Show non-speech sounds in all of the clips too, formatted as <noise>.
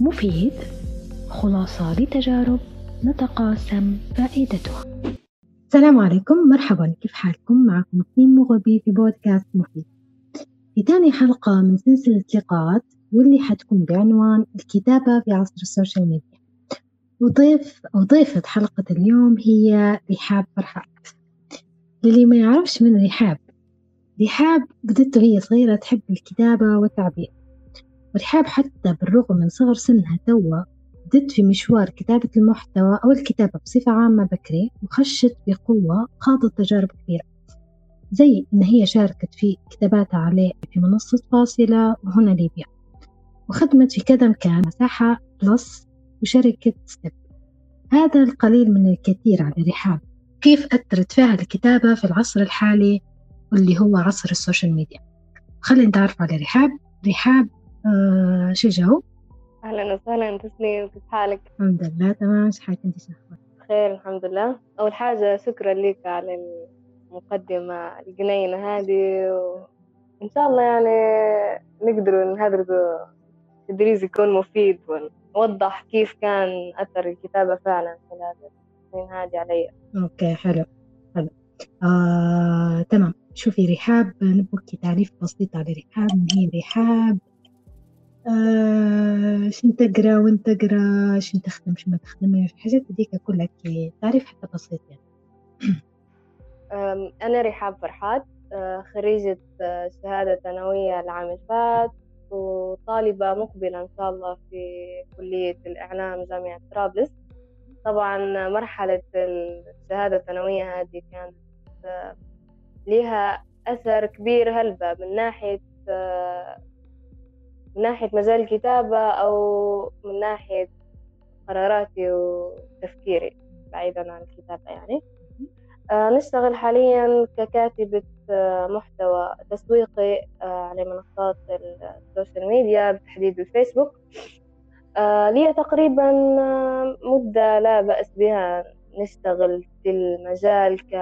مفيد. خلاصة لتجارب نتقاسم فائدتها. السلام عليكم مرحبا كيف حالكم؟ معكم اثنين مغربي في بودكاست مفيد. في تاني حلقة من سلسلة لقاءات واللي حتكون بعنوان الكتابة في عصر السوشيال ميديا. وضيف أو ضيفة حلقة اليوم هي رحاب فرحات. للي ما يعرفش من رحاب رحاب بدت وهي صغيرة تحب الكتابة والتعبير. ورحاب حتى بالرغم من صغر سنها توا بدت في مشوار كتابة المحتوى أو الكتابة بصفة عامة بكري وخشت بقوة خاضت تجارب كثيرة زي إن هي شاركت في كتاباتها عليه في منصة فاصلة وهنا ليبيا. وخدمت في كذا مكان مساحة بلس وشركة ستيب. هذا القليل من الكثير على رحاب. كيف أثرت فيها الكتابة في العصر الحالي واللي هو عصر ال social media؟ خلينا نتعرف على رحاب. رحاب آه شن جو؟ أهلا وسهلا تسنيم كيف حالك؟ الحمد لله تمام. إيش حالك أنت بخير الحمد لله. أول حاجة شكرا لك على المقدمة الجنينة هذه وإن شاء الله يعني نقدر نهدر تدريس يكون مفيد ونوضح كيف كان أثر الكتابة فعلا خلال السنين هذه علي. OK حلو حلو. آه، تمام. شوفي رحاب نبغى تعريف بسيط على رحاب. هي رحاب؟ آه شن تقرا وين تقرا شن تخدم شو ما تخدمش الحاجات هذيك كلها كي تعريف حتى بسيط يعني. أنا رحاب فرحات آه، خريجة آه، شهادة ثانوية العام اللي فات وطالبة مقبلة إن شاء الله في كلية الإعلام جامعة طرابلس. طبعا مرحلة الشهادة الثانوية هذه كانت آه، لها أثر كبير هلبة من ناحية من ناحية مجال الكتابة أو من ناحية قراراتي وتفكيري بعيدا عن الكتابة يعني. آه نشتغل حاليا ككاتبة آه محتوى تسويقي آه على منصات ال social media بتحديد الفيسبوك لي تقريبا مدة لا بأس بها نشتغل في المجال ك...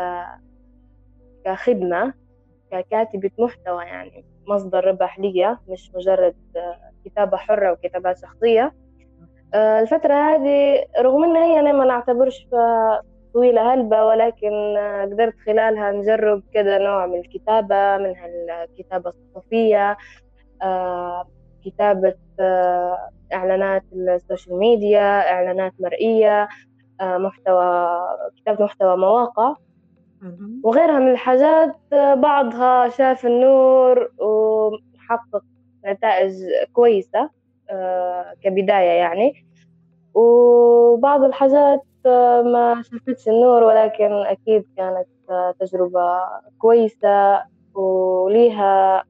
كخدمة ككاتبة محتوى يعني. مصدر ربح لي مش مجرد آه، كتابة حرة وكتابات شخصية. آه، الفترة هذه رغم إن هي أنا ما نعتبرش طويلة هلبة ولكن آه، قدرت خلالها نجرب كذا نوع من الكتابة منها الكتابة الصحفية كتابة إعلانات السوشيال ميديا إعلانات مرئية محتوى كتابة محتوى مواقع. وغيرها من الحاجات بعضها شاف النور وحقق نتائج كويسة آه، كبداية يعني. وبعض الحاجات آه، ما شافتش النور ولكن أكيد كانت آه، تجربة كويسة وليها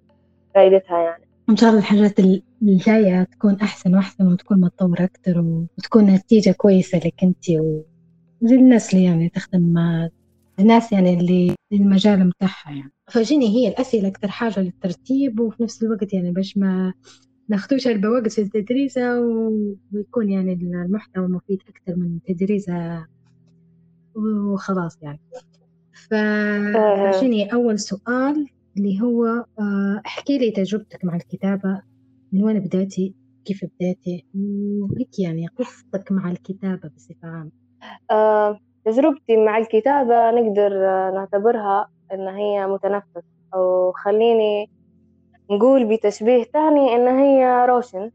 فائدتها يعني. إن شاء الله الحاجات الجاية تكون أحسن وأحسن وتكون متطورة أكتر وتكون نتيجة كويسة لك أنت وللناس اللي يعني تخدم الناس يعني اللي المجال متاعها يعني. فجيني هي الأسئلة أكثر حاجة للترتيب وفي نفس الوقت يعني باش ما ناخدوش البواقي في التدريسة ويكون يعني المحتوى مفيد أكثر من تدريسة وخلاص يعني. فجيني أول سؤال اللي هو آه، احكي لي تجربتك مع الكتابة. من وين بدأتي؟ كيف بدأتي؟ وهيك يعني قصتك مع الكتابة بصفة عامة. آه تجربتي مع الكتابة نقدر نعتبرها إن هي متنفس أو خليني نقول بتشبيه تاني إن هي روشن.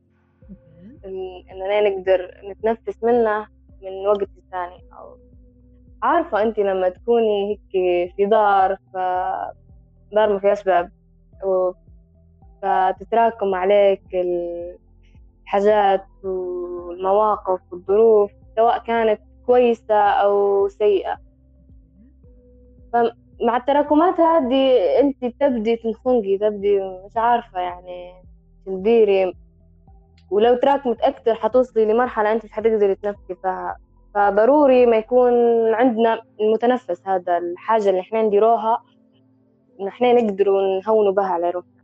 إننا نقدر نتنفس منه من وقت لثاني أو عارفة أنت لما تكوني هيك في دار ف دار ما فيهاش باب و... فتتراكم عليك الحاجات والمواقف والظروف سواء كانت كويسة أو سيئة. فمع التراكمات هذه أنت تبدي تنخنقي تبدي مش عارفة يعني تديري. ولو تراكمت أكتر حتوصلي لمرحلة أنت مش حتقدري تنفسي فيها فضروري ما يكون عندنا المتنفس هذا الحاجة اللي إحنا نديروها نحن نقدروا نهونوا بها على روحنا.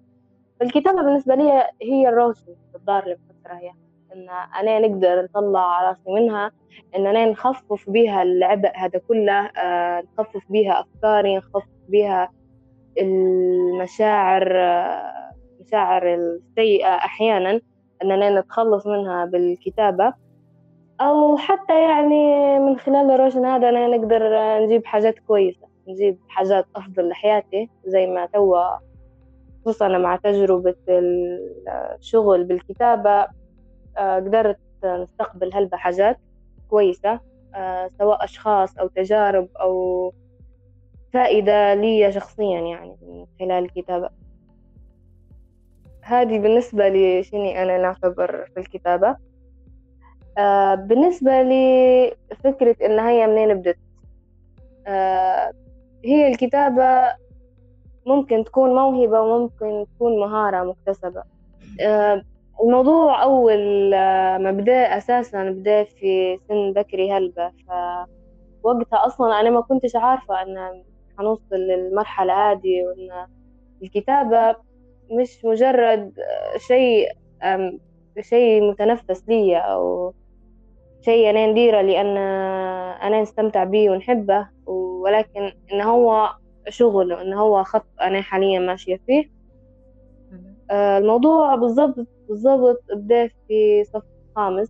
فالكتابة بالنسبة لي هي الروشن في الدار اللي بفترة هي. إن أنا نقدر نطلع راسي منها إن أنا نخفف بيها العبء هذا كله آه، نخفف بيها أفكاري نخفف بيها المشاعر آه، المشاعر السيئة أحيانا أننا نتخلص منها بالكتابة. أو حتى يعني من خلال الروشن هذا أنا نقدر نجيب حاجات كويسة نجيب حاجات أفضل لحياتي زي ما توا خصوصا مع تجربة الشغل بالكتابة. قدرت نستقبل هلبة حاجات كويسة آه، سواء أشخاص أو تجارب أو فائدة لي شخصيا يعني من خلال الكتابة. هذه بالنسبة لشني أنا نعتبر في الكتابة. آه بالنسبة لفكرة إن هي منين بدت. آه هي الكتابة ممكن تكون موهبة وممكن تكون مهارة مكتسبة. آه الموضوع أول آه، ما بدأ أساسا بدأ في سن بكري هلبة. فوقتها أصلا أنا ما كنتش عارفة أن حنوصل للمرحلة هذه وأن الكتابة مش مجرد شيء شيء متنفس لي أو شيء أنا نديره لأن أنا نستمتع به ونحبه. ولكن إن هو شغل وإن هو خط أنا حاليا ماشية فيه. آه، الموضوع بالضبط بالضبط بدأ في صف خامس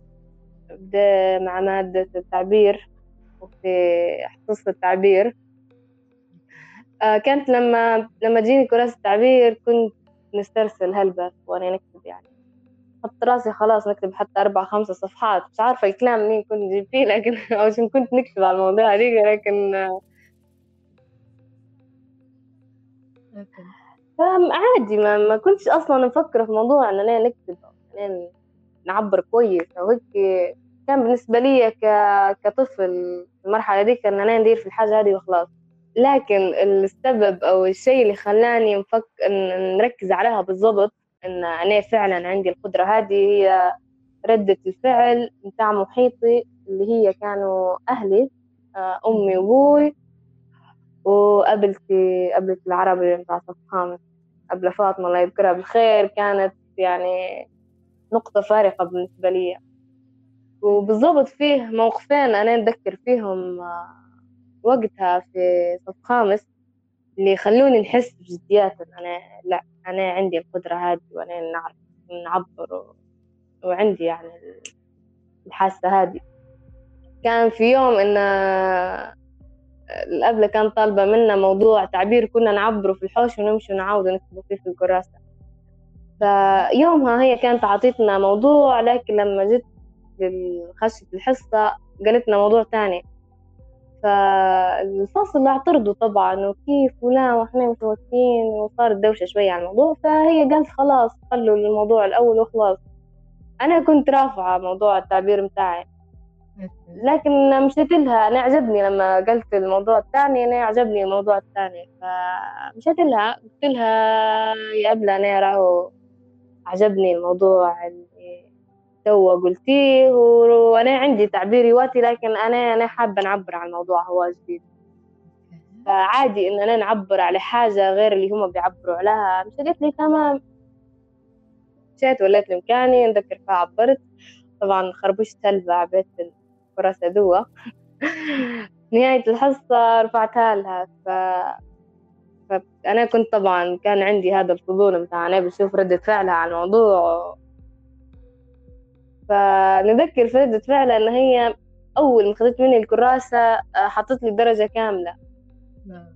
بدأ مع مادة التعبير وفي حصص التعبير. آه، كانت لما لما تجيني كراسة التعبير كنت نسترسل هلبة وأنا نكتب يعني. حط راسي خلاص نكتب حتى أربع خمسة صفحات. مش عارفة الكلام منين كنت نجيب فيه لكن <laughs> أو شو كنت نكتب على الموضوع هذيك لكن عادي ما, ما كنتش أصلا نفكر في موضوع إن أنا نكتب أو نعبر كويس أو هيك. كان بالنسبة لي ك... كطفل في المرحلة ديك إن أنا ندير في الحاجة هذه وخلاص. لكن السبب أو الشيء اللي خلاني نفك نركز عليها بالضبط إن أنا فعلا عندي القدرة هذه هي ردة الفعل متاع محيطي اللي هي كانوا أهلي آه، أمي وأبوي. وقبلتي قبلت العربي متاع صف خامس قبل فاطمة الله يذكرها بالخير كانت يعني نقطة فارقة بالنسبة لي. وبالضبط فيه موقفين أنا نذكر فيهم آه، وقتها في صف خامس اللي يخلوني نحس بجديات. أنا لا أنا عندي القدرة هذه وأنا نعرف نعبر و... وعندي يعني الحاسة هذه. كان في يوم إن الأبلة كان طالبة منا موضوع تعبير كنا نعبره في الحوش ونمشي ونعاود ونكتبه فيه في الكراسة. فيومها هي كانت عطيتنا موضوع لكن لما جيت لخشة الحصة قالتنا موضوع تاني. فالفصل اعترضوا طبعا وكيف ولا وإحنا متوترين وصارت دوشة شوية على الموضوع فهي قالت خلاص خلوا الموضوع الأول وخلاص. أنا كنت رافعة موضوع التعبير متاعي لكن مشيت لها أنا عجبني لما قلت الموضوع الثاني أنا عجبني الموضوع الثاني. فمشيت لها قلت لها يا أبلة أنا راهو عجبني الموضوع اللي توا قلتيه وأنا عندي تعبيري واتي لكن أنا أنا حابة نعبر عن الموضوع هو جديد. فعادي إن أنا نعبر على حاجة غير اللي هم بيعبروا عليها مش قالت لي تمام. مشيت وليت لمكاني نذكر فيها عبرت. طبعا خربشت سلبة عبيت الكراسة دوا نهاية الحصة رفعتها لها ف... فأنا كنت طبعا كان عندي هذا الفضول متاع أنا بشوف ردة فعلها على الموضوع. فنذكر في ردة فعلها إن هي أول ما خذت مني الكراسة آه، حطت لي درجة كاملة. نعم.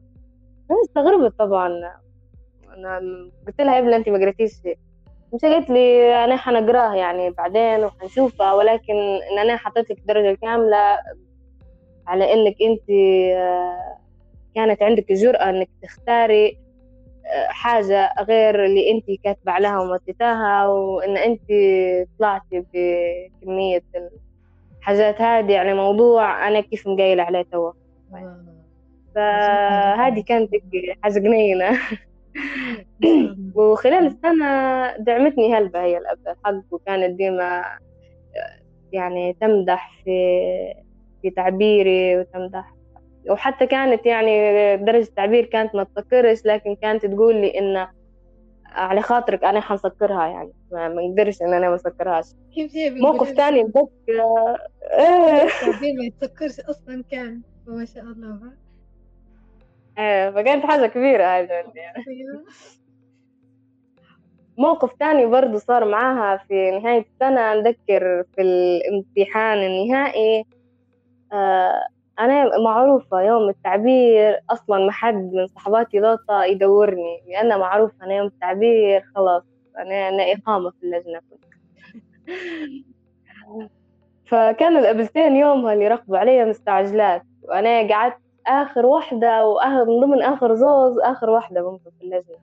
أنا استغربت طبعا. أنا قلت لها يا ابني أنت ما قريتيش شيء. مش قالت لي أنا حنقراه يعني بعدين وحنشوفها ولكن إن أنا حطيت لك درجة كاملة على إنك أنت آه، كانت عندك الجرأة إنك تختاري حاجة غير اللي أنت كاتبة عليها ومتتاها وإن أنت طلعتي بكمية الحاجات هذه يعني موضوع أنا كيف مقايلة عليه توا. فهذه كانت حاجة جنينة <laughs> وخلال السنة دعمتني هلبة هي الأب الحق وكانت ديما يعني تمدح في في تعبيري وتمدح وحتى كانت يعني درجة التعبير كانت ما تسكرش لكن كانت تقول لي إن على خاطرك أنا حنسكرها يعني ما نقدرش إن أنا ما أسكرهاش. كيف موقف ثاني بتذكر <laughs> التعبير ما يتسكرش أصلا كان ما شاء الله. إيه فكانت حاجة كبيرة هذا يعني. <laughs> موقف تاني برضو صار معاها في نهاية السنة نذكر في الامتحان النهائي آه أنا معروفة يوم التعبير أصلا ما حد من صحباتي لوطة يدورني لأن معروفة أنا يوم التعبير خلاص أنا أنا إقامة في اللجنة. <laughs> فكانوا القبلتين يومها اللي ركبوا علي مستعجلات وأنا قعدت آخر واحدة وآخر من ضمن آخر زوز آخر واحدة ممكن في اللجنة.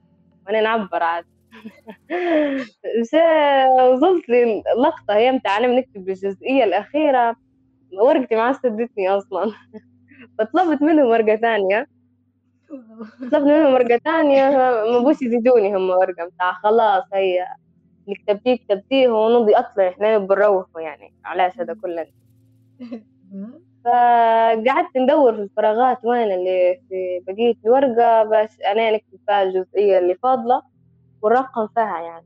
وأنا نعبر عاد. <laughs> وصلت لي اللقطة هي متاع أنا بنكتب الجزئية الأخيرة. ورقتي ما سدتني أصلا. <laughs> فطلبت منهم ورقة ثانية طلبت منهم ورقة ثانية ما بوش يزيدوني هم ورقة متاع خلاص هي اللي كتبتيه كتبتيه ونمضي أطلع إحنا بنروحوا يعني. علاش هذا كله؟ <laughs> فقعدت ندور في الفراغات وين اللي في بقية الورقة باش أنا نكتب فيها الجزئية اللي فاضلة ونرقم فيها يعني.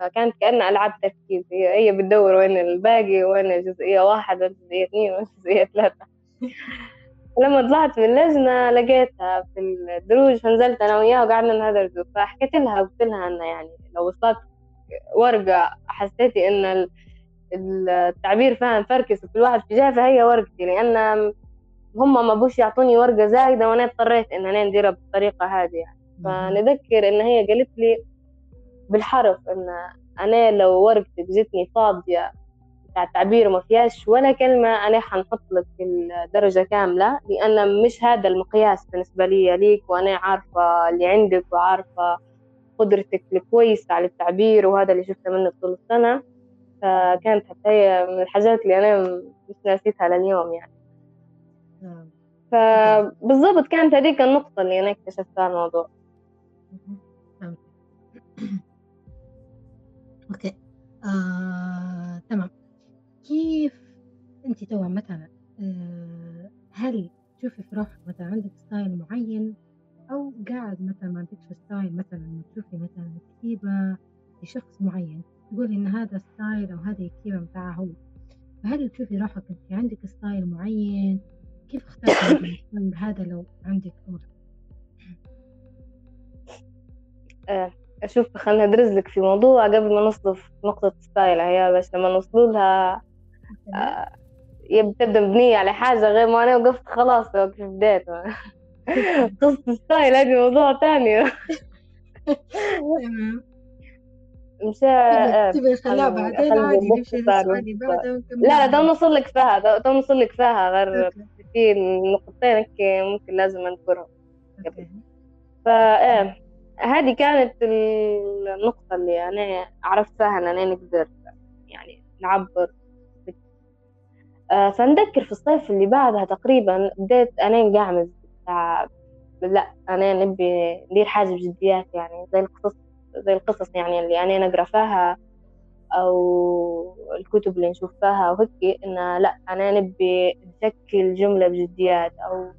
فكانت كأنها ألعاب تركيز هي, هي بتدور وين الباقي وين الجزئية واحد وين الجزئية اثنين وين الجزئية ثلاثة. <laughs> لما طلعت من اللجنة لقيتها في الدروج فنزلت أنا وياها وقعدنا نهدر فحكيت لها قلت لها إنه يعني لو وصلت ورقة حسيتي إن التعبير فيها مفركس وكل واحد في جهة فهي ورقتي لأن هم ما بوش يعطوني ورقة زايدة وأنا اضطريت إن أنا نديرها بالطريقة هذه يعني. فنذكر إن هي قالت لي بالحرف إن أنا لو ورقتك جتني فاضية بتاع التعبير وما فيهاش ولا كلمة أنا حنحط لك الدرجة كاملة لأن مش هذا المقياس بالنسبة لي ليك وأنا عارفة اللي عندك وعارفة قدرتك الكويسة على التعبير وهذا اللي شفته منك طول السنة. فكانت حتى هي من الحاجات اللي أنا مش ناسيتها لليوم يعني. نعم. فبالضبط كانت هذيك النقطة اللي أنا اكتشفتها الموضوع. OK. آه، تمام. كيف أنت تو مثلا؟ آه، هل تشوفي في روحك مثلا عندك ستايل معين؟ أو قاعد مثلا ما عندكش style مثلا تشوفي مثلا كتيبة لشخص معين؟ تقولي إن هذا style أو هذه الكتيبة متاعه هو. فهل تشوفي روحك انت عندك style معين؟ كيف اخترتي <coughs> هذا لو عندك أو آه، أشوف خلينا ندرس لك في موضوع قبل ما نوصل في نقطة style هي بس لما نوصل لها آه بتبدأ مبنية على حاجة غير ما أنا وقفت خلاص في بداية. <laughs> قصة style هذه موضوع تاني <laughs> <laughs> تمام. مش تبي نخليها بعدين عادي نمشي للسؤال بعده لا لا تو نوصل لك فيها تو نوصل لك فيها غير في نقطتين ممكن لازم نذكرهم فايه هذه كانت النقطة اللي أنا عرفت فيها إن أنا نقدر يعني نعبر. آه فنذكر في الصيف اللي بعدها تقريبا بديت أنا قاعمز لا أنا نبي ندير حاجة بجديات يعني زي القصص زي القصص يعني اللي أنا نقرا فيها أو الكتب اللي نشوف فيها وهيك إن لا أنا نبي نشكل جملة بجديات أو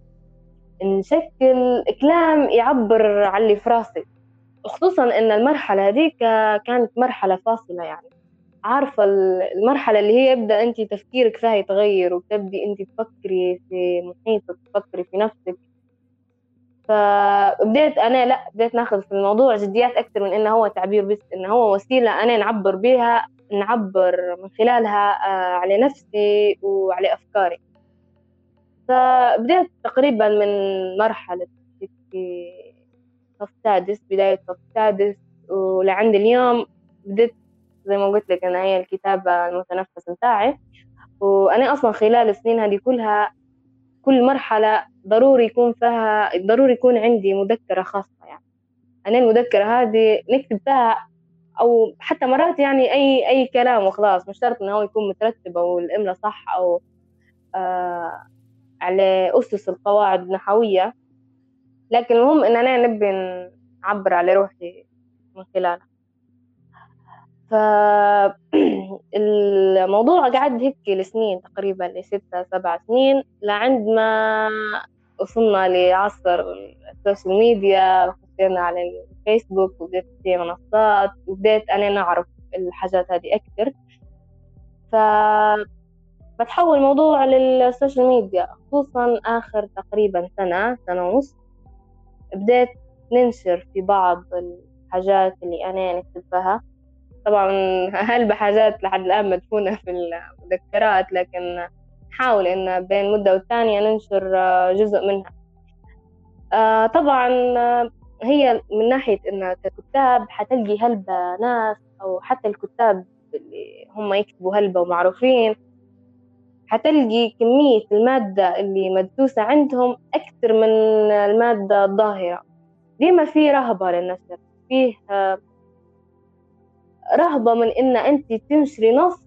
نشكل كلام يعبر عن اللي في راسي. خصوصا إن المرحلة هذيك كانت مرحلة فاصلة يعني. عارفة المرحلة اللي هي يبدأ أنت تفكيرك فيها يتغير وتبدي أنت تفكري في محيطك تفكري في نفسك. فبديت أنا لا بديت ناخذ في الموضوع جديات أكثر من إنه هو تعبير بس إنه هو وسيلة أنا نعبر بها نعبر من خلالها آه، على نفسي وعلى أفكاري. فبدأت تقريبا من مرحلة صف سادس بداية صف سادس ولعند اليوم بديت زي ما قلت لك أنا هي الكتابة المتنفس متاعي وأنا أصلا خلال السنين هذه كلها كل مرحلة ضروري يكون فيها ضروري يكون عندي مذكرة خاصة يعني. أنا المذكرة هذه نكتب فيها أو حتى مرات يعني أي أي كلام وخلاص مش شرط إنه هو يكون مترتب أو الإملة صح أو آه على أسس القواعد النحوية. لكن المهم إن أنا نبي نعبر على روحي من خلالها. فالموضوع <clears throat> قعد هيك لسنين تقريبا لستة سبع سنين لعند ما وصلنا لعصر ال social media خشينا على الفيسبوك وبدأت في منصات وبدأت أنا نعرف الحاجات هذه أكثر ف بتحول الموضوع لل social media خصوصا آخر تقريبا سنة سنة ونص. بديت ننشر في بعض الحاجات اللي أنا نكتب فيها. طبعا هلبة حاجات لحد الآن مدفونة في المذكرات لكن نحاول إن بين مدة والثانية ننشر آه، جزء منها. آه، طبعا هي من ناحية إن ككتاب حتلقي هلبة ناس أو حتى الكتاب اللي هم يكتبوا هلبة ومعروفين حتلقي كمية المادة اللي مدسوسة عندهم أكثر من المادة الظاهرة. ديما في رهبة للنشر فيه رهبة من إن أنت تنشري نص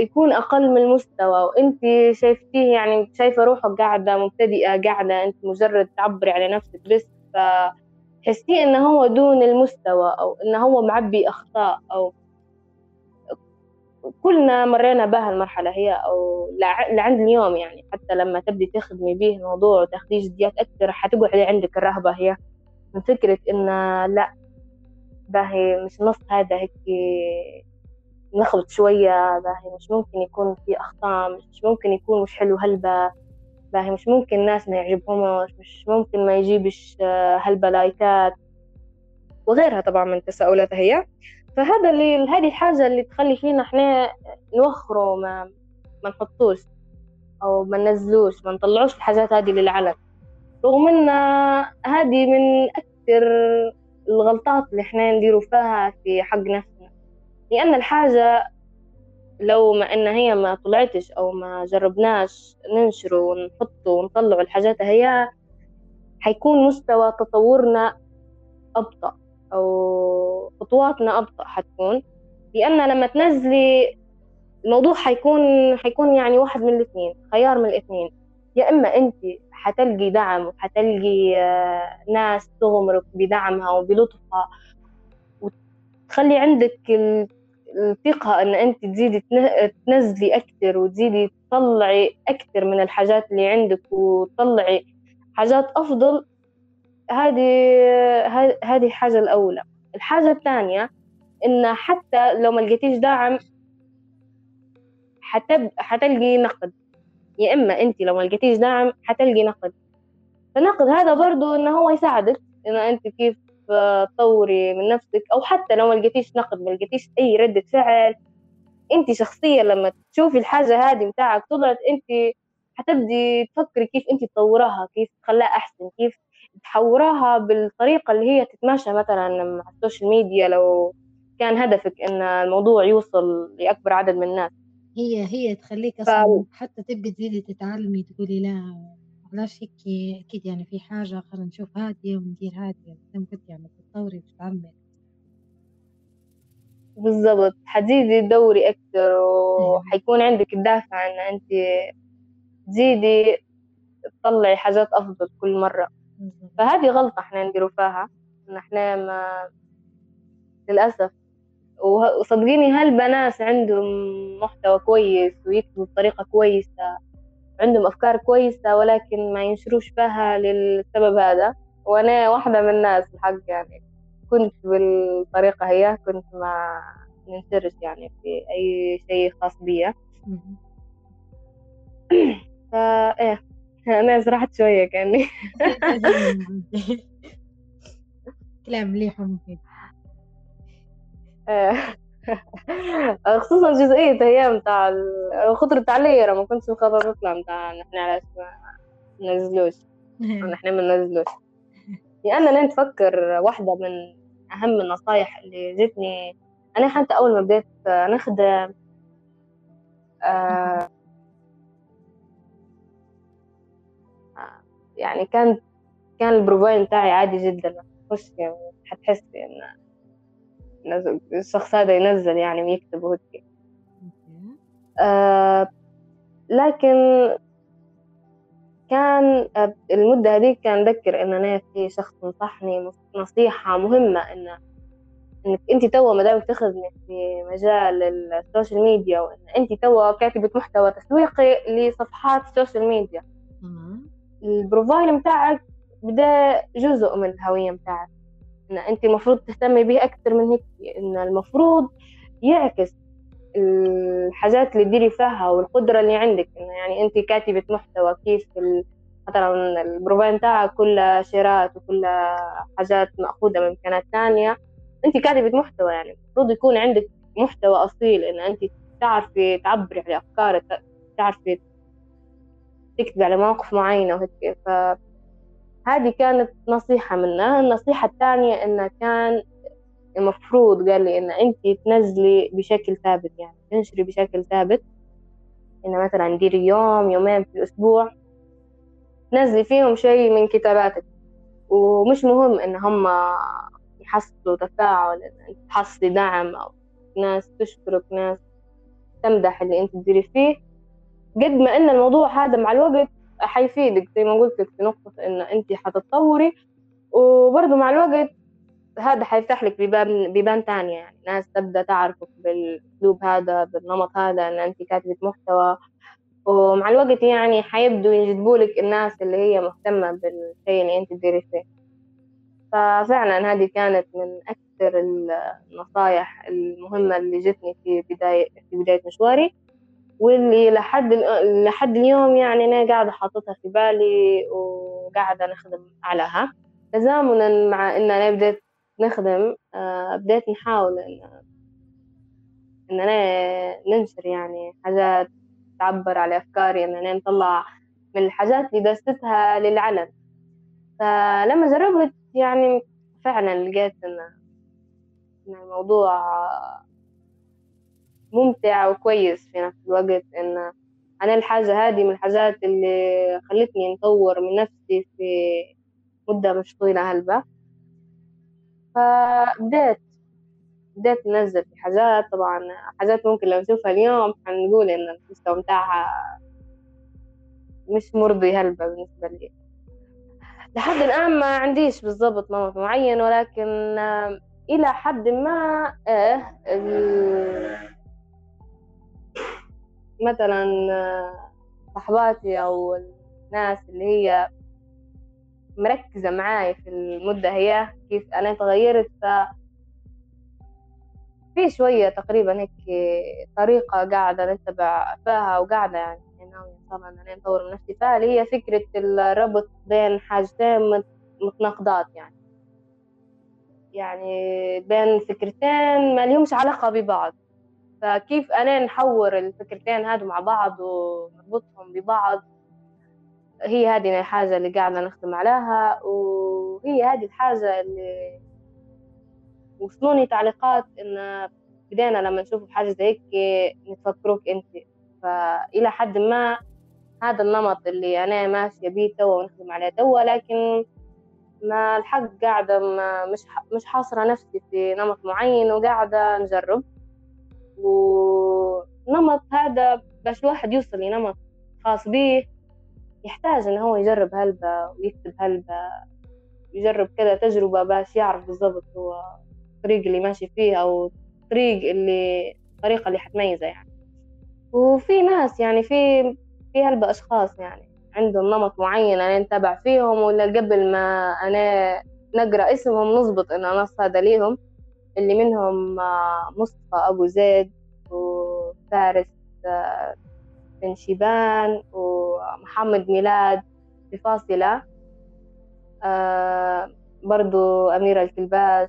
يكون أقل من المستوى وأنت شايفتيه يعني شايفة روحك قاعدة مبتدئة قاعدة أنت مجرد تعبري على نفسك بس فتحسيه إنه هو دون المستوى أو إنه هو معبي أخطاء أو كلنا مرينا بها المرحلة هي أو لعند اليوم يعني. حتى لما تبدي تخدمي به الموضوع وتاخديه جديات أكثر حتقعدي عندك الرهبة هي من فكرة إن لا باهي مش نص هذا هيك نخلط شوية باهي مش ممكن يكون في أخطاء مش ممكن يكون مش حلو هلبة باهي مش ممكن الناس ما يعجبهمش مش ممكن ما يجيبش هلبة لايكات. وغيرها طبعا من التساؤلات هي. فهذا اللي هذه الحاجة اللي تخلي فينا إحنا نوخره ما ما نحطوش أو ما ننزلوش ما نطلعوش الحاجات هذه للعلن. رغم إن هذه من أكثر الغلطات اللي إحنا نديروا فيها في حق نفسنا. لأن الحاجة لو ما إن هي ما طلعتش أو ما جربناش ننشره ونحطه ونطلع الحاجات هي حيكون مستوى تطورنا أبطأ أو خطواتنا أبطأ حتكون. لأن لما تنزلي الموضوع حيكون حيكون يعني واحد من الاثنين خيار من الاثنين. يا إما أنت حتلقي دعم وحتلقي آه، ناس تغمرك بدعمها وبلطفها. وتخلي عندك الثقة إن أنت تزيدي تنزلي أكثر وتزيدي تطلعي أكثر من الحاجات اللي عندك وتطلعي حاجات أفضل هذه هذه الحاجة الأولى. الحاجة الثانية إن حتى لو ما لقيتيش دعم حتب... حتلقي نقد. يا إما أنت لو ما لقيتيش دعم حتلقي نقد. فالنقد هذا برضو إنه هو يساعدك إن أنت كيف تطوري من نفسك أو حتى لو ما لقيتيش نقد ما لقيتيش أي ردة فعل. أنت شخصيا لما تشوفي الحاجة هذه متاعك طلعت أنت حتبدي تفكري كيف أنت تطورها كيف تخليها أحسن كيف تحوراها بالطريقة اللي هي تتماشى مثلا مع ال social media لو كان هدفك إن الموضوع يوصل لأكبر عدد من الناس. هي هي تخليك أصلا. حتى تبي تزيدي تتعلمي تقولي لا علاش هيك؟ أكيد يعني في حاجة خلينا نشوف هادية وندير هادية قلت يعني تتطوري وتتعلمي. بالضبط. حتزيدي تدوري أكثر وحيكون عندك الدافع إن أنت تزيدي تطلعي حاجات أفضل كل مرة. فهذه غلطة إحنا نديرو فيها. إن إحنا ما للأسف وصدقيني هالبنات عندهم محتوى كويس ويكتبوا بطريقة كويسة عندهم أفكار كويسة ولكن ما ينشروش فيها للسبب هذا. وأنا واحدة من الناس الحق يعني. كنت بالطريقة هي كنت ما ننشرش يعني في أي شيء خاص بي <clears throat> فا إيه. أنا سرحت شوية كأني. <laughs> كلام مليح ومفيد. خصوصا جزئية هي متاع خطرة علي ما كنتش مخطط نطلع متاع نحن علاش ما ننزلوش. نحن ما ننزلوش. لأن أنا نتفكر واحدة من أهم النصايح اللي جتني. أنا حتى أول ما بديت نخدم آه يعني كان كان البروفايل بتاعي عادي جدا. خش يعني حتحسي إن الشخص هذا ينزل يعني ويكتب وهيك آه لكن كان المدة هذيك كان ذكر إن أنا في شخص نصحني نصيحة مهمة إن إنك أنت توا ما دامك تخدمي في مجال ال social media وإن أنت توا كاتبة محتوى تسويقي لصفحات ال social media. ال profile متاعك بدأ جزء من الهوية متاعك. إن أنت المفروض تهتمي به أكثر من هيك إن المفروض يعكس الحاجات اللي تديري فيها والقدرة اللي عندك. إنه يعني أنت كاتبة محتوى كيف مثلا ال profile متاعك كلها شيرات وكلها حاجات مأخوذة من مكانات ثانية أنت كاتبة محتوى يعني المفروض يكون عندك محتوى أصيل إن أنت تعرفي تعبري على أفكارك تعرفي تكتبي على مواقف معينة وهيك. فهذه كانت نصيحة منها. النصيحة الثانية إنه كان المفروض قال لي إن أنت تنزلي بشكل ثابت يعني تنشري بشكل ثابت. إن مثلا ديري يوم يومين في الأسبوع نزلي فيهم شيء من كتاباتك. ومش مهم إن هم يحصلوا تفاعل تحصلي دعم أو ناس تشكرك ناس تمدح اللي أنت تديري فيه. قد ما إن الموضوع هذا مع الوقت حيفيدك زي ما قلت لك في نقطة إن أنت حتتطوري. وبرضه مع الوقت هذا حيفتح لك بيبان بيبان تانية يعني. ناس تبدأ تعرفك بالأسلوب هذا بالنمط هذا إن أنت كاتبة محتوى. ومع الوقت يعني حيبدوا ينجذبوا لك الناس اللي هي مهتمة بالشيء اللي أنت تديري فيه. ففعلا هذه كانت من أكثر النصايح المهمة اللي جتني في بداية في بداية مشواري. واللي لحد لحد اليوم يعني أنا قاعدة حاططها في بالي وقاعدة نخدم عليها. تزامنا مع إن أنا بديت نخدم آه، بديت نحاول إن إننا ننشر يعني حاجات تعبر على أفكاري إننا نطلع من الحاجات اللي درستها للعلن. فلما جربت يعني فعلا لقيت إن الموضوع ممتع وكويس في نفس الوقت. إن أنا الحاجة هذه من الحاجات اللي خلتني نطور من نفسي في مدة مش طويلة هلبة فبديت بديت ننزل في حاجات. طبعا حاجات ممكن لو نشوفها اليوم حنقول إن المستوى متاعها مش مرضي هلبة بالنسبة لي. لحد الآن ما عنديش بالضبط نمط معين ولكن إلى حد ما إيه مثلا صحباتي أو الناس اللي هي مركزة معاي في المدة هي كيف أنا تغيرت. ف في شوية تقريبا هيك طريقة قاعدة نتبع فيها وقاعدة يعني ناوية الله إن أنا نطور من نفسي فيها اللي هي فكرة الربط بين حاجتين متناقضات يعني. يعني بين فكرتين ما لهمش علاقة ببعض. فكيف أنا نحور الفكرتين هادو مع بعض ونربطهم ببعض؟ هي هذه الحاجة اللي قاعدة نخدم عليها وهي هذه الحاجة اللي وصلوني تعليقات إن بدينا لما نشوف حاجة زي هيك نتفكروك أنت. فإلى حد ما هذا النمط اللي أنا ماشية بيه توا ونخدم عليه توا لكن ما الحق قاعدة ما مش مش حاصرة نفسي في نمط معين وقاعدة نجرب. ونمط هذا باش الواحد يوصل لنمط خاص به يحتاج إن هو يجرب هلبة ويكتب هلبة يجرب كذا تجربة باش يعرف بالضبط هو الطريق اللي ماشي فيه أو الطريق اللي الطريقة اللي حتميزه يعني. وفي ناس يعني في في هلبة أشخاص يعني عندهم نمط معين أنا نتابع فيهم ولا قبل ما أنا نقرأ اسمهم نظبط إن نص هذا ليهم. اللي منهم آه، مصطفى أبو زيد وفارس آه، بن شيبان ومحمد ميلاد بفاصلة. آه برضو أميرة الكلباش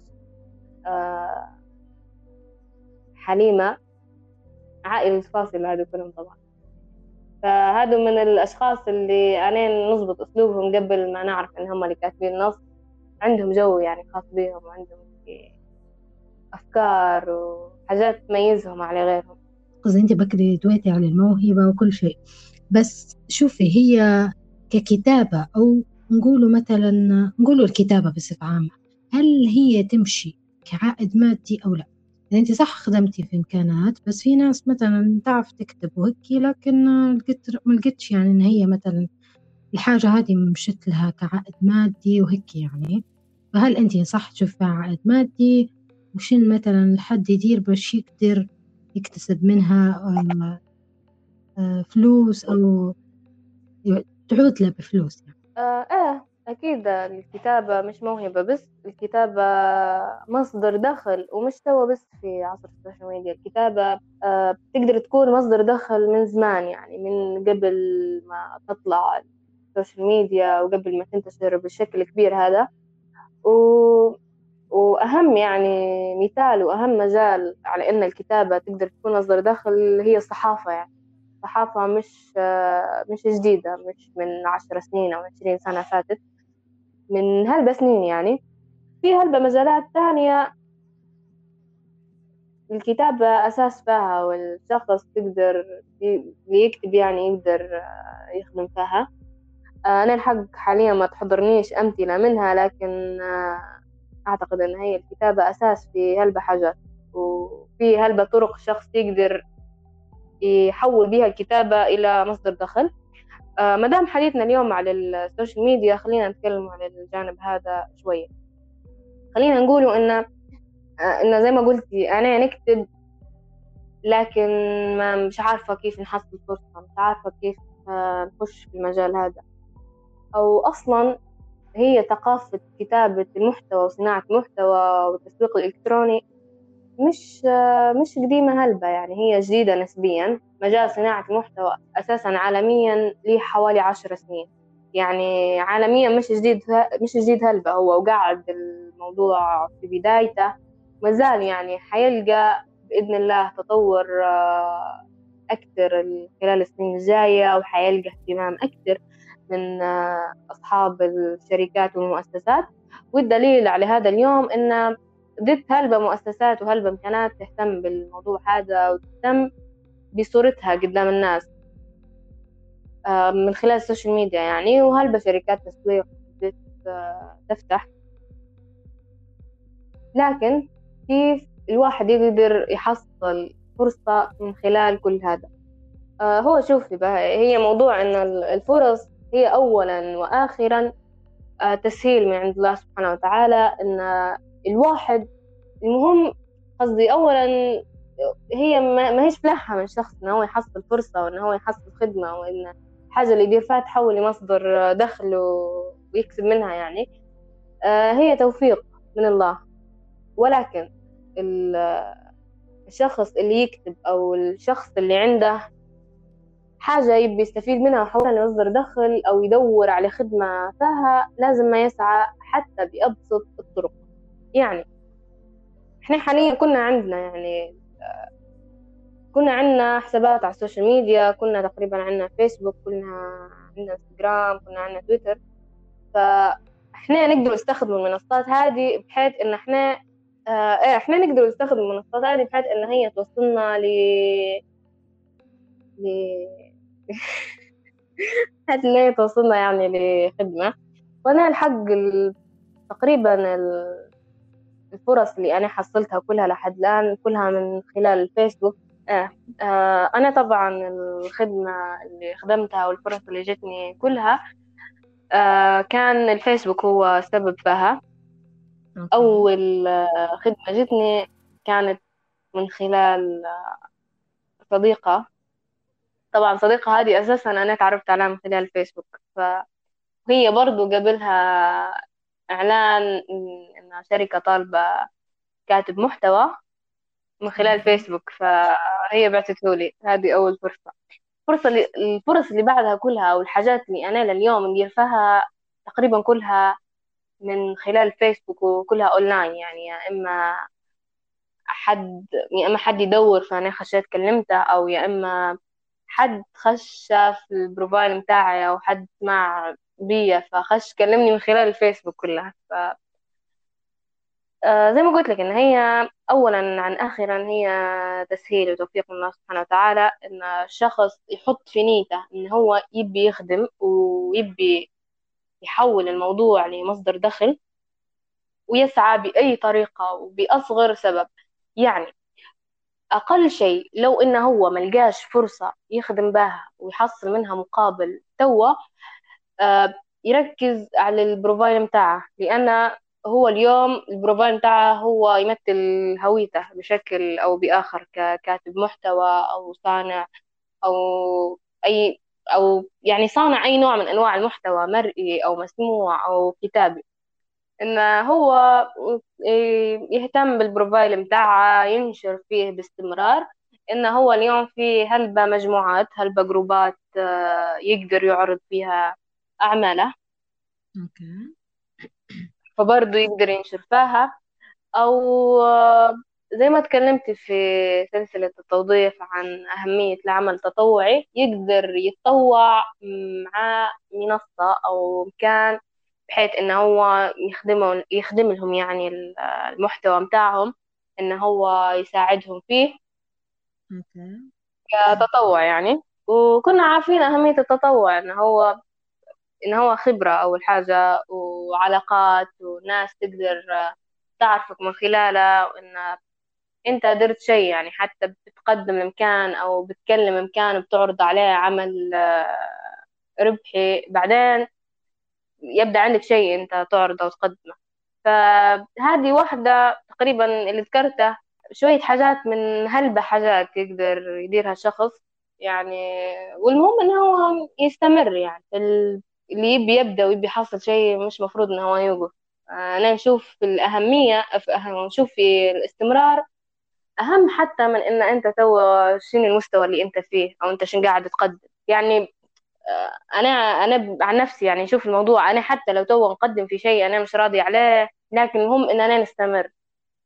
حليمة عائلة فاصلة هذو كلهم طبعا. فهذو من الأشخاص اللي أنا نظبط أسلوبهم قبل ما نعرف إن هم اللي كاتبين النص. عندهم جو يعني خاص بيهم وعندهم أفكار وحاجات تميزهم على غيرهم. قصدي أنت بكري دويتي على الموهبة وكل شيء. بس شوفي هي ككتابة أو نقولوا مثلا نقولوا الكتابة بصفة عامة هل هي تمشي كعائد مادي أو لا؟ يعني أنت صح خدمتي في إمكانات بس في ناس مثلا تعرف تكتب وهيك لكن ما لقيتش يعني إن هي مثلا الحاجة هذه مشت لها كعائد مادي وهيك يعني. فهل أنت صح تشوفها عائد مادي؟ وشن مثلا الحد يدير باش يقدر يكتسب منها آه، فلوس أو تعود له بفلوس يعني. آه أكيد الكتابة مش موهبة بس الكتابة مصدر دخل ومش توا بس في عصر السوشيال ميديا الكتابة آه بتقدر تكون مصدر دخل من زمان يعني من قبل ما تطلع السوشيال ميديا وقبل ما تنتشر بالشكل الكبير هذا و... وأهم يعني مثال وأهم مجال على إن الكتابة تقدر تكون مصدر دخل هي الصحافة يعني. الصحافة مش مش جديدة مش من عشر سنين أو عشرين سنة فاتت من هلبة سنين يعني. في هلبة مجالات تانية الكتابة أساس فيها والشخص تقدر يكتب يعني يقدر يخدم فيها. أنا الحق حاليا ما تحضرنيش أمثلة منها لكن أعتقد أن هي الكتابة أساس في هلبة حاجات وفي هلبة طرق شخص يقدر يحول بها الكتابة إلى مصدر دخل. آه مدام حديثنا اليوم على السوشيال ميديا خلينا نتكلم على الجانب هذا شوية. خلينا نقولوا إن آه إن زي ما قلتي أنا نكتب لكن ما مش عارفة كيف نحصل فرصة مش عارفة كيف آه نخش في المجال هذا. أو أصلا هي ثقافة كتابة المحتوى وصناعة المحتوى والتسويق الإلكتروني مش مش قديمة هلبة يعني هي جديدة نسبيا. مجال صناعة المحتوى أساسا عالميا ليه حوالي عشر سنين. يعني عالميا مش جديد مش جديد هلبة هو وقاعد الموضوع في بدايته. مازال يعني حيلقى بإذن الله تطور آه، أكثر خلال السنين الجاية وحيلقى اهتمام أكثر من أصحاب الشركات والمؤسسات والدليل على هذا اليوم إن ضد هلبة مؤسسات وهلبة إمكانات تهتم بالموضوع هذا وتهتم بصورتها قدام الناس آه، من خلال السوشيال ميديا يعني وهلبة شركات تسويق آه، تفتح. لكن كيف الواحد يقدر يحصل فرصة من خلال كل هذا. آه، هو شوفي بقى هي موضوع إن الفرص هي أولا وآخرا تسهيل من عند الله سبحانه وتعالى إن الواحد المهم قصدي أولا هي ما هيش فلاحة من شخص إنه هو يحصل فرصة وإنه هو يحصل خدمة وإن الحاجة اللي يدير فيها تحول لمصدر دخل ويكسب منها يعني. آه، هي توفيق من الله. ولكن الشخص اللي يكتب أو الشخص اللي عنده حاجة يبي يستفيد منها ويحولها لمصدر دخل أو يدور على خدمة فيها لازم ما يسعى حتى بأبسط الطرق. يعني إحنا حاليا كنا عندنا يعني كنا عندنا حسابات على السوشيال ميديا كنا تقريبا عندنا فيسبوك كنا عندنا إنستغرام كنا عندنا تويتر. فإحنا نقدر نستخدم المنصات هذه بحيث إن إحنا آه إيه، إحنا نقدر نستخدم المنصات هذه بحيث إن هي توصلنا ل ل ان هي توصلنا يعني لخدمة. وأنا الحق تقريبا الفرص اللي أنا حصلتها كلها لحد الآن كلها من خلال الفيسبوك. آه. آه أنا طبعا الخدمة اللي خدمتها والفرص اللي جتني كلها آه كان الفيسبوك هو سبب فيها. أول خدمة جتني كانت من خلال صديقة طبعا صديقة هذه أساسا أنا تعرفت عليها من خلال الفيسبوك فهي برضو قبلها إعلان إن شركة طالبة كاتب محتوى من خلال فيسبوك. فهي بعثته لي. هذه أول فرصة. الفرصة اللي الفرص اللي بعدها كلها أو الحاجات اللي أنا لليوم ندير فيها تقريبا كلها من خلال فيسبوك وكلها أونلاين. يعني يا إما حد يا إما حد يدور فأنا خشيت كلمته أو يا إما حد خش شاف ال profile متاعي أو حد سمع بيا فخش كلمني من خلال الفيسبوك كلها. ف آه زي ما قلت لك إن هي أولا عن آخرا هي تسهيل وتوفيق من الله سبحانه وتعالى إن الشخص يحط في نيته إن هو يبي يخدم ويبي يحول الموضوع لمصدر دخل ويسعى بأي طريقة وبأصغر سبب. يعني أقل شيء لو إنه هو ملقاش فرصة يخدم بها ويحصل منها مقابل توا آه، يركز على ال profile متاعه لأن هو اليوم ال profile متاعه هو يمثل هويته بشكل أو بآخر ككاتب محتوى أو صانع أو أي أو يعني صانع أي نوع من أنواع المحتوى مرئي أو مسموع أو كتابي. إن هو يهتم بال profile متاعه ينشر فيه باستمرار. إن هو اليوم في هلبة مجموعات هلبة جروبات آه، يقدر يعرض فيها أعماله. أوكي. فبرضه يقدر ينشر فيها. أو زي ما تكلمت في سلسلة التوظيف عن أهمية العمل التطوعي يقدر يتطوع مع منصة أو مكان بحيث إنه هو يخدمهم يخدم لهم يعني المحتوى متاعهم إنه هو يساعدهم فيه. كتطوع يعني. وكنا عارفين أهمية التطوع إنه هو إن هو خبرة أول حاجة وعلاقات وناس تقدر تعرفك من خلالها وإن أنت درت شيء يعني حتى بتقدم لمكان أو بتكلم مكان بتعرض عليه عمل ربحي. بعدين يبدأ عندك شيء أنت تعرضه وتقدمه فهذه واحدة تقريبا اللي ذكرته شوية حاجات من هلبة حاجات يقدر يديرها الشخص يعني. والمهم إنه هو يستمر يعني. اللي يبي يبدأ ويبي يحصل شيء مش مفروض إنه هو يوقف. أنا نشوف الأهمية نشوف في الاستمرار أهم حتى من إن أنت تو شنو المستوى اللي أنت فيه أو أنت شنو قاعد تقدم. يعني أنا أنا عن نفسي يعني شوف الموضوع أنا حتى لو تو نقدم في شيء أنا مش راضي عليه لكن المهم إن أنا نستمر.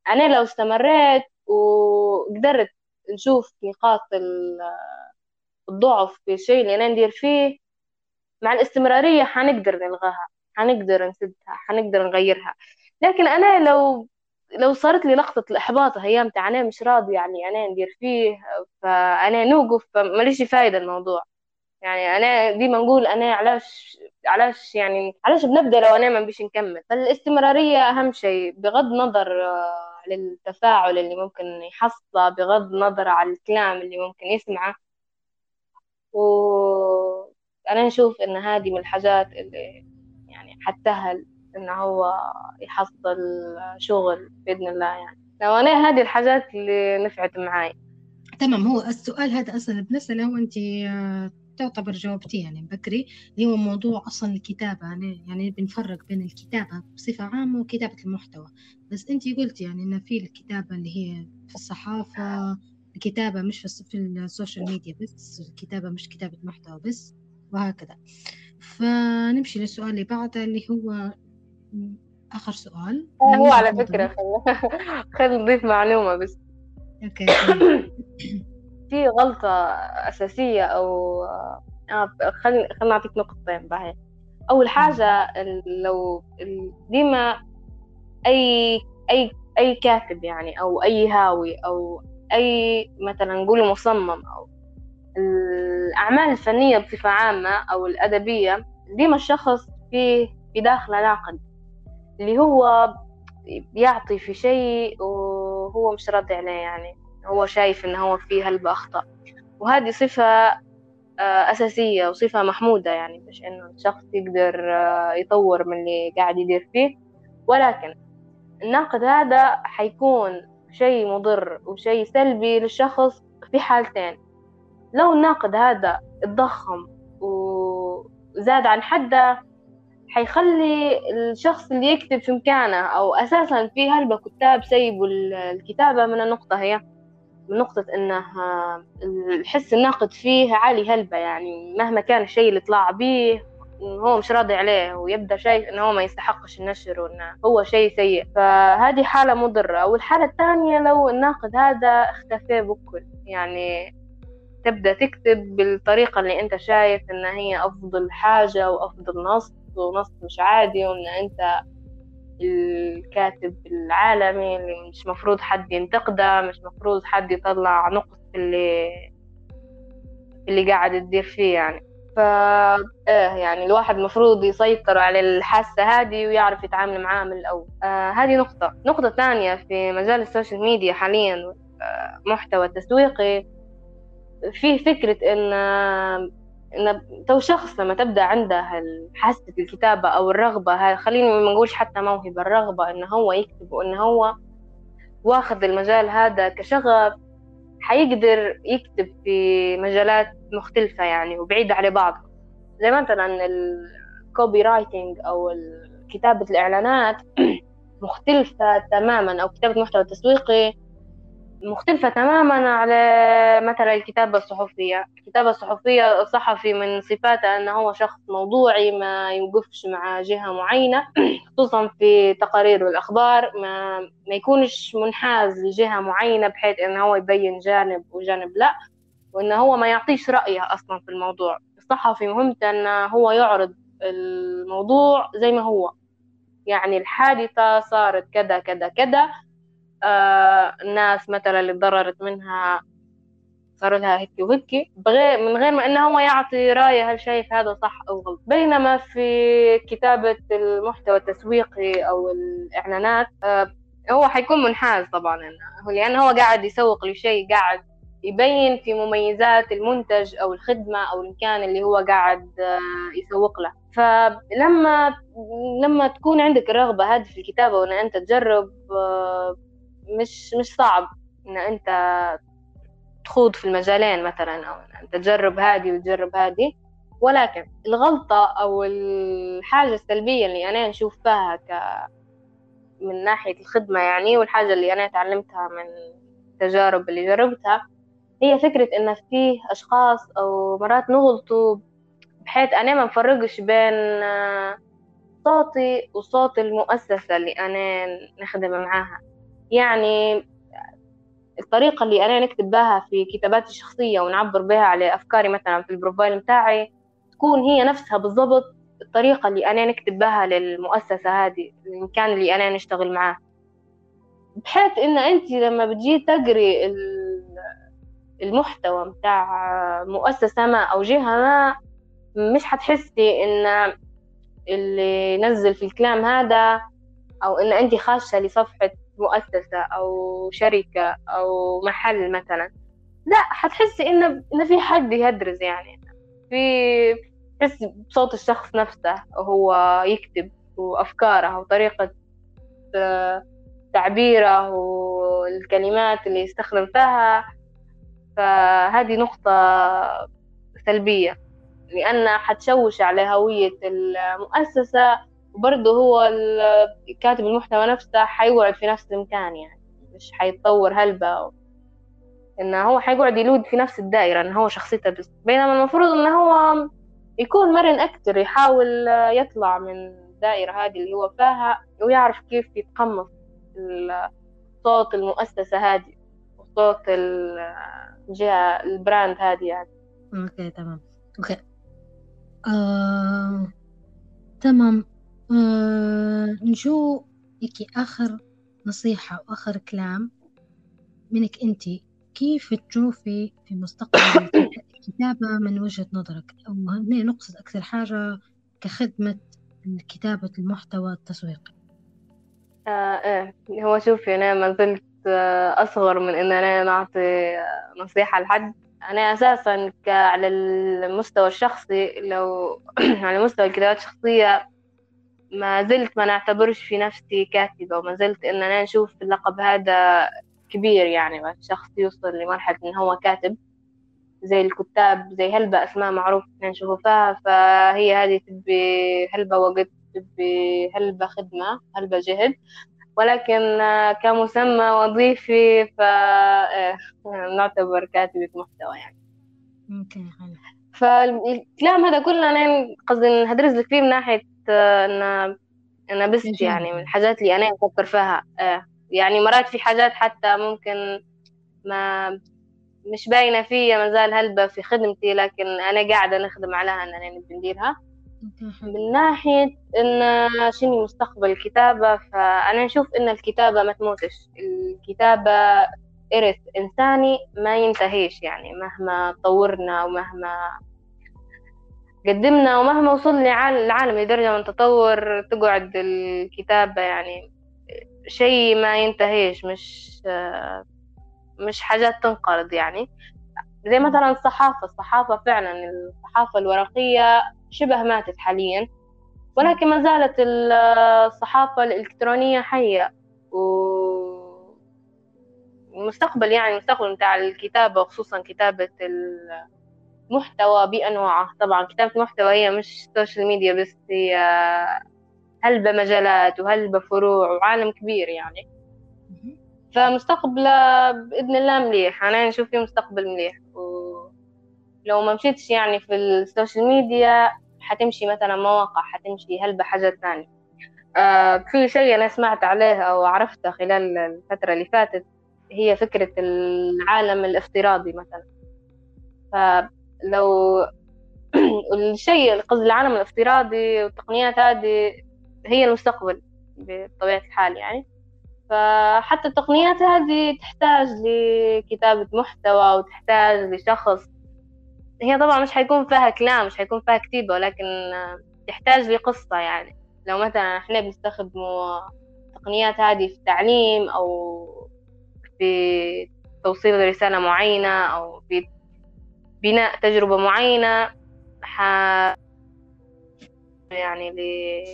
أنا لو استمريت وقدرت نشوف نقاط الضعف في الشيء اللي أنا ندير فيه مع الاستمرارية حنقدر نلغاها حنقدر نسدها حنقدر نغيرها. لكن أنا لو لو صارت لي لقطة الإحباط هي أنا مش راضي يعني أنا ندير فيه فأنا نوقف فماليش فايدة الموضوع. يعني أنا ديما نقول أنا علاش علاش يعني علاش بنبدأ لو أنا ما بيش نكمل؟ فالاستمرارية أهم شيء بغض النظر آه، للتفاعل اللي ممكن يحصله بغض النظر على الكلام اللي ممكن يسمعه. وأنا نشوف إن هذه من الحاجات اللي يعني حتسهل إنه هو يحصل شغل بإذن الله يعني. لو أنا هذه الحاجات اللي نفعت معاي. تمام هو السؤال هذا أصلا بنسأله وأنت آه، تعتبر جاوبتي يعني بكري. اللي هو موضوع أصلا الكتابة يعني, يعني بنفرق بين الكتابة بصفة عامة وكتابة المحتوى. بس أنت قلت يعني إن في الكتابة اللي هي في الصحافة الكتابة مش في, في السوشيال ميديا بس الكتابة مش كتابة محتوى بس وهكذا. فنمشي للسؤال اللي بعده اللي هو آخر سؤال. آه، هو على فكرة خل نضيف معلومة بس. okay <coughs> في غلطة أساسية أو آه خلينا خلينا نعطيك نقطتين بعدين. أول حاجة لو ديما أي أي أي كاتب يعني أو أي هاوي أو أي مثلا نقول مصمم أو الأعمال الفنية بصفة عامة أو الأدبية ديما الشخص فيه في داخله ناقد اللي هو بيعطي في شيء وهو مش راضي عليه يعني. هو شايف إن هو فيه هلبة أخطاء وهذه صفة آه، أساسية وصفة محمودة يعني مش إنه الشخص يقدر آه، يطور من اللي قاعد يدير فيه. ولكن الناقد هذا حيكون شيء مضر وشيء سلبي للشخص في حالتين. لو الناقد هذا اتضخم وزاد عن حده حيخلي الشخص اللي يكتب في مكانه أو أساسا في هلبة كتاب سيبوا الكتابة من النقطة هي. نقطة إنه الحس الناقد فيه عالي هلبة يعني مهما كان الشيء اللي طلع بيه هو مش راضي عليه ويبدأ شايف إنه هو ما يستحقش النشر وإنه هو شيء سيء. فهذه حالة مضرة. والحالة الثانية لو الناقد هذا اختفى بكل. يعني تبدأ تكتب بالطريقة اللي أنت شايف إنها هي أفضل حاجة وأفضل نص ونص مش عادي وإن أنت الكاتب العالمي اللي مش مفروض حد ينتقده مش مفروض حد يطلع نقص اللي اللي قاعد تدير فيه يعني. فا إيه يعني الواحد مفروض يسيطر على الحاسة هذه ويعرف يتعامل معاها من الأول. آه هذه نقطة. نقطة ثانية في مجال السوشيال ميديا حاليا آه محتوى تسويقي في فكرة إن إن تو شخص لما تبدأ عنده حاسة الكتابة أو الرغبة هاي خليني ما نقولش حتى موهبة الرغبة إنه هو يكتب وإنه هو واخذ المجال هذا كشغف حيقدر يكتب في مجالات مختلفة يعني وبعيدة على بعض. زي مثلا ال copywriting أو كتابة الإعلانات <clears throat> مختلفة تماما أو كتابة محتوى تسويقي مختلفة تماما على مثلا الكتابة الصحفية. الكتابة الصحفية الصحفي من صفاته أنه هو شخص موضوعي ما يوقفش مع جهة معينة خصوصا في تقارير الأخبار ما, ما يكونش منحاز لجهة معينة بحيث أنه هو يبين جانب وجانب لا وأنه هو ما يعطيش رأيه أصلا في الموضوع. الصحفي مهمته أنه هو يعرض الموضوع زي ما هو. يعني الحادثة صارت كذا كذا كذا آه الناس مثلا اللي تضررت منها صار لها هيك وهيك بغير من غير ما إنه هو يعطي رايه هل شايف هذا صح أو غلط. بينما في كتابة المحتوى التسويقي أو الإعلانات آه هو حيكون منحاز طبعا لأنه هو قاعد يسوق لشيء قاعد يبين في مميزات المنتج أو الخدمة أو المكان اللي هو قاعد آه يسوق له. فلما لما تكون عندك الرغبه هذه في الكتابة وإن أنت تجرب آه مش مش صعب إن أنت تخوض في المجالين مثلا أو أنت تجرب هذه وتجرب هذه. ولكن الغلطة أو الحاجة السلبية اللي أنا نشوف فيها ك من ناحية الخدمة يعني والحاجة اللي أنا تعلمتها من التجارب اللي جربتها هي فكرة إن فيه أشخاص أو مرات نغلطوا بحيث أنا ما نفرقش بين صوتي وصوت المؤسسة اللي أنا نخدم معاها. يعني الطريقة اللي أنا نكتب بها في كتاباتي الشخصية ونعبر بها على أفكاري مثلا في البروفايل متاعي تكون هي نفسها بالضبط الطريقة اللي أنا نكتب بها للمؤسسة هذه المكان اللي أنا نشتغل معاه. بحيث إن أنت لما بتجي تقري المحتوى متاع مؤسسة ما أو جهة ما مش حتحسي إن اللي نزل في الكلام هذا أو إن أنت خاشة لصفحة مؤسسة أو شركة أو محل مثلا. لا حتحسي إن إن في حد يهدرز يعني. في تحسي بصوت الشخص نفسه وهو يكتب وأفكاره وطريقة آه، تعبيره والكلمات اللي يستخدم فيها. فهذه نقطة سلبية لأنها حتشوش على هوية المؤسسة وبرضه هو كاتب المحتوى نفسه حيقعد في نفس المكان يعني مش حيتطور هلبة إنه هو حيقعد يدور في نفس الدائرة إنه هو شخصيته بس. بينما المفروض إنه هو يكون مرن أكتر يحاول يطلع من الدائرة هذه اللي هو فيها ويعرف كيف يتقمص صوت المؤسسة هذه وصوت الجهة ال brand هذه يعني. okay تمام. okay. آه... تمام. آه نشوف هيك آخر نصيحة وآخر كلام منك أنت؟ كيف تشوفي في مستقبل <coughs> الكتابة من وجهة نظرك؟ أو نقصد أكثر حاجة كخدمة كتابة المحتوى التسويقي. آه إيه. هو شوفي أنا ما زلت آه، أصغر من إن أنا نعطي نصيحة لحد. أنا أساسا على المستوى الشخصي لو <clears throat> على مستوى الكتابات الشخصية ما زلت ما نعتبرش في نفسي كاتبة وما زلت إن أنا نشوف اللقب هذا كبير يعني شخص يوصل لمرحلة إن هو كاتب. زي الكتاب زي هلبة أسماء معروف نشوفها فيها فهي هذه تبي هلبة وقت تبي هلبة خدمة هلبة جهد. ولكن كمسمى وظيفي فنعتبر <laughs> كاتبة محتوى يعني. أوكي فالكلام هذا كله أنا قصدي هدرس لك فيه من ناحية ان أنا بس يعني من الحاجات اللي أنا أفكر فيها آه. يعني مرات في حاجات حتى ممكن ما مش باينة فيا مازال هلبة في خدمتي لكن أنا قاعدة نخدم عليها إن أنا نبي نديرها. من ناحية إن شنو مستقبل الكتابة فأنا نشوف إن الكتابة ما تموتش. الكتابة إرث إنساني ما ينتهيش يعني مهما طورنا ومهما قدمنا ومهما وصل العالم لدرجة من التطور تقعد الكتابة يعني شيء ما ينتهيش مش مش حاجات تنقرض يعني. زي مثلا الصحافة الصحافة فعلا الصحافة الورقية شبه ماتت حاليا ولكن ما زالت الصحافة الإلكترونية حية ومستقبل يعني المستقبل بتاع الكتابة وخصوصا كتابة محتوى بأنواعه. طبعا كتابة محتوى هي مش سوشيال ميديا بس هي هلبة مجالات وهلبة فروع وعالم كبير يعني. فمستقبله بإذن الله مليح. أنا نشوف فيه مستقبل مليح. ولو ما مشيتش يعني في السوشيال ميديا حتمشي مثلا مواقع حتمشي هلبة حاجات ثانية. آه في شيء أنا سمعت عليه أو عرفته خلال الفترة اللي فاتت هي فكرة العالم الافتراضي مثلا. فلو <clears throat> الشيء قصد العالم الافتراضي والتقنيات هذه هي المستقبل بطبيعة الحال يعني. فحتى التقنيات هذه تحتاج لكتابة محتوى وتحتاج لشخص. هي طبعا مش حيكون فيها كلام مش حيكون فيها كتيبة ولكن تحتاج لقصة يعني. لو مثلا إحنا بنستخدموا التقنيات هذه في التعليم أو في توصيل رسالة معينة أو في بناء تجربة معينة ح يعني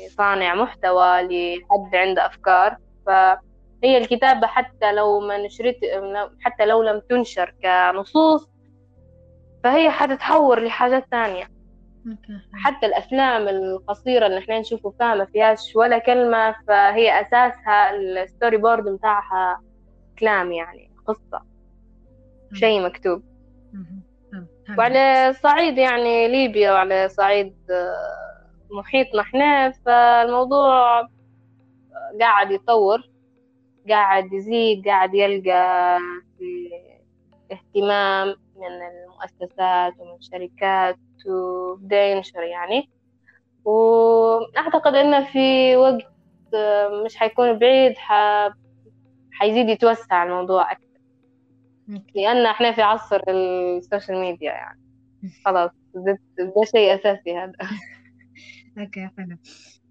لصانع محتوى لحد عنده أفكار. فهي الكتابة حتى لو ما نشرت حتى لو لم تنشر كنصوص فهي حتتحور لحاجات تانية. حتى الأفلام القصيرة اللي إحنا نشوفه فيها ما فيهاش ولا كلمة فهي أساسها ال storyboard متاعها كلام يعني قصة. شيء مكتوب. وعلى صعيد يعني ليبيا وعلى صعيد آه، محيطنا إحنا فالموضوع قاعد يتطور قاعد يزيد قاعد يلقى في اهتمام من المؤسسات ومن الشركات وبدأ ينشر يعني. وأعتقد إنه في وقت آه، مش حيكون بعيد ح... حيزيد يتوسع الموضوع أكثر. لأن إحنا في عصر السوشيال ميديا يعني. <laughs> خلاص ده, ده شيء أساسي هذا. okay حلو.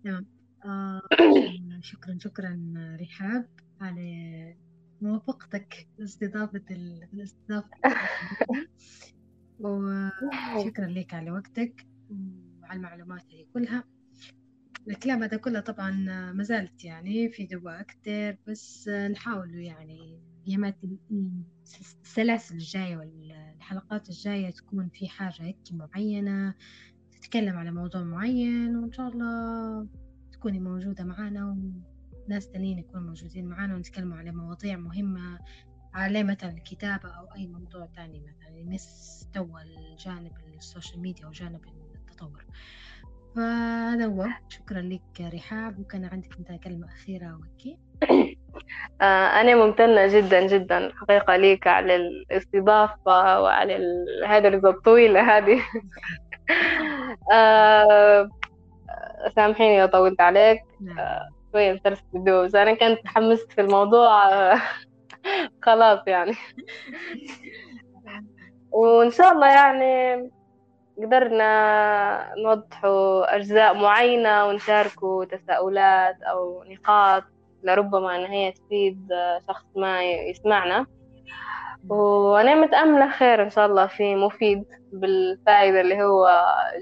تمام آه <clears throat> شكرا شكرا رحاب على موافقتك لاستضافة الاستضافة <laughs> وشكرا لك على وقتك وعلى المعلومات هذه كلها. الكلام هذا كله طبعا ما زالت يعني في دواء أكتر بس نحاول يعني أيامات السلاسل الجاية والحلقات الجاية تكون في حاجة هيك معينة تتكلم على موضوع معين وإن شاء الله تكوني موجودة معانا وناس تانيين يكونوا موجودين معانا ونتكلموا على مواضيع مهمة على مثلا الكتابة أو أي موضوع تاني مثلا يمس توا الجانب ال social media وجانب التطور. فهذا هو. شكرا لك رحاب وكان عندك أنت كلمة أخيرة وكي <coughs> أنا ممتنة جدا جدا حقيقة لك على الاستضافة وعلى هذه الطويلة <laughs> هذه. آه، سامحيني لو طولت عليك. آه، شوية بترس بدوز أنا كنت تحمست في الموضوع <laughs> خلاص يعني. <laughs> وإن شاء الله يعني قدرنا نوضحوا أجزاء معينة ونشاركوا تساؤلات أو نقاط. لربما أن هي تفيد شخص ما يسمعنا. وأنا متأملة خير إن شاء الله في مفيد بالفائدة اللي هو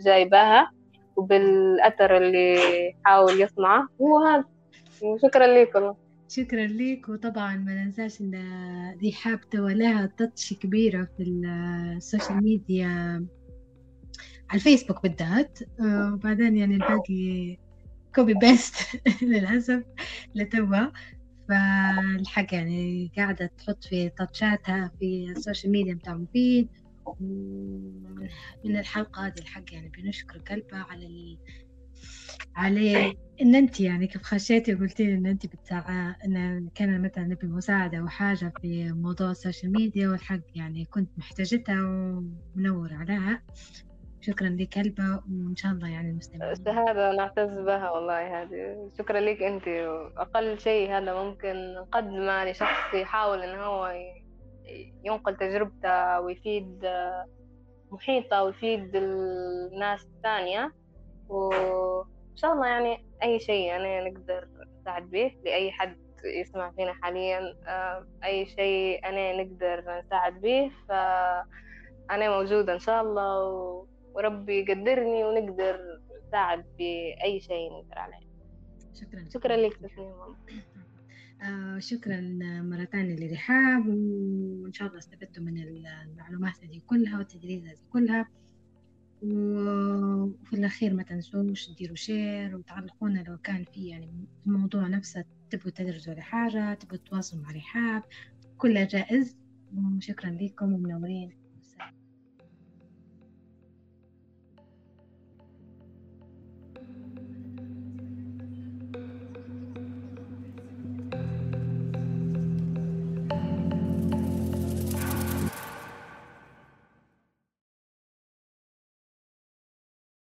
جايباها وبالأثر اللي حاول يصنعه هو هذا وشكرا لكم شكرا لك. وطبعا ما ننساش إن دي حابة ولها touch كبيرة في ال social media على الفيسبوك بالذات. آه، وبعدين يعني الباقي copy paste <laughs> للأسف لتوا فالحق يعني قاعدة تحط في تاتشاتها في ال social media بتاع مفيد. من الحلقة هذه الحق يعني بنشكر قلبها على ال... على إن أنت يعني كيف خشيتي وقلتي لي إن أنت بتساعد إن كان مثلا نبي مساعدة أو حاجة في موضوع ال social media والحق يعني كنت محتاجتها ومنور عليها. شكرا لك هلبة وإن شاء الله يعني المستمعين شهادة نعتز بها والله هذه. شكرا لك أنت. أقل شيء هذا ممكن نقدمه لشخص يحاول إن هو ينقل تجربته ويفيد محيطه ويفيد الناس الثانية. وإن شاء الله يعني أي شيء أنا نقدر نساعد به لأي حد يسمع فينا حاليا. أي شيء أنا نقدر نساعد به فأنا موجودة إن شاء الله. و... وربي يقدرني ونقدر نساعد بأي شيء نقدر عليه. شكرا. شكرا لك تسليم <clears throat> آه شكرا مرة ثانية لرحاب وإن شاء الله استفدتوا من المعلومات هذه كلها والتدريس هذه كلها. وفي الأخير ما تنسوش تديروا شير وتعلقونا لو كان في يعني الموضوع نفسه تبغوا تدرسوا على حاجة تبغوا تتواصلوا مع رحاب كلها جائز. وشكرا لكم ومنورين.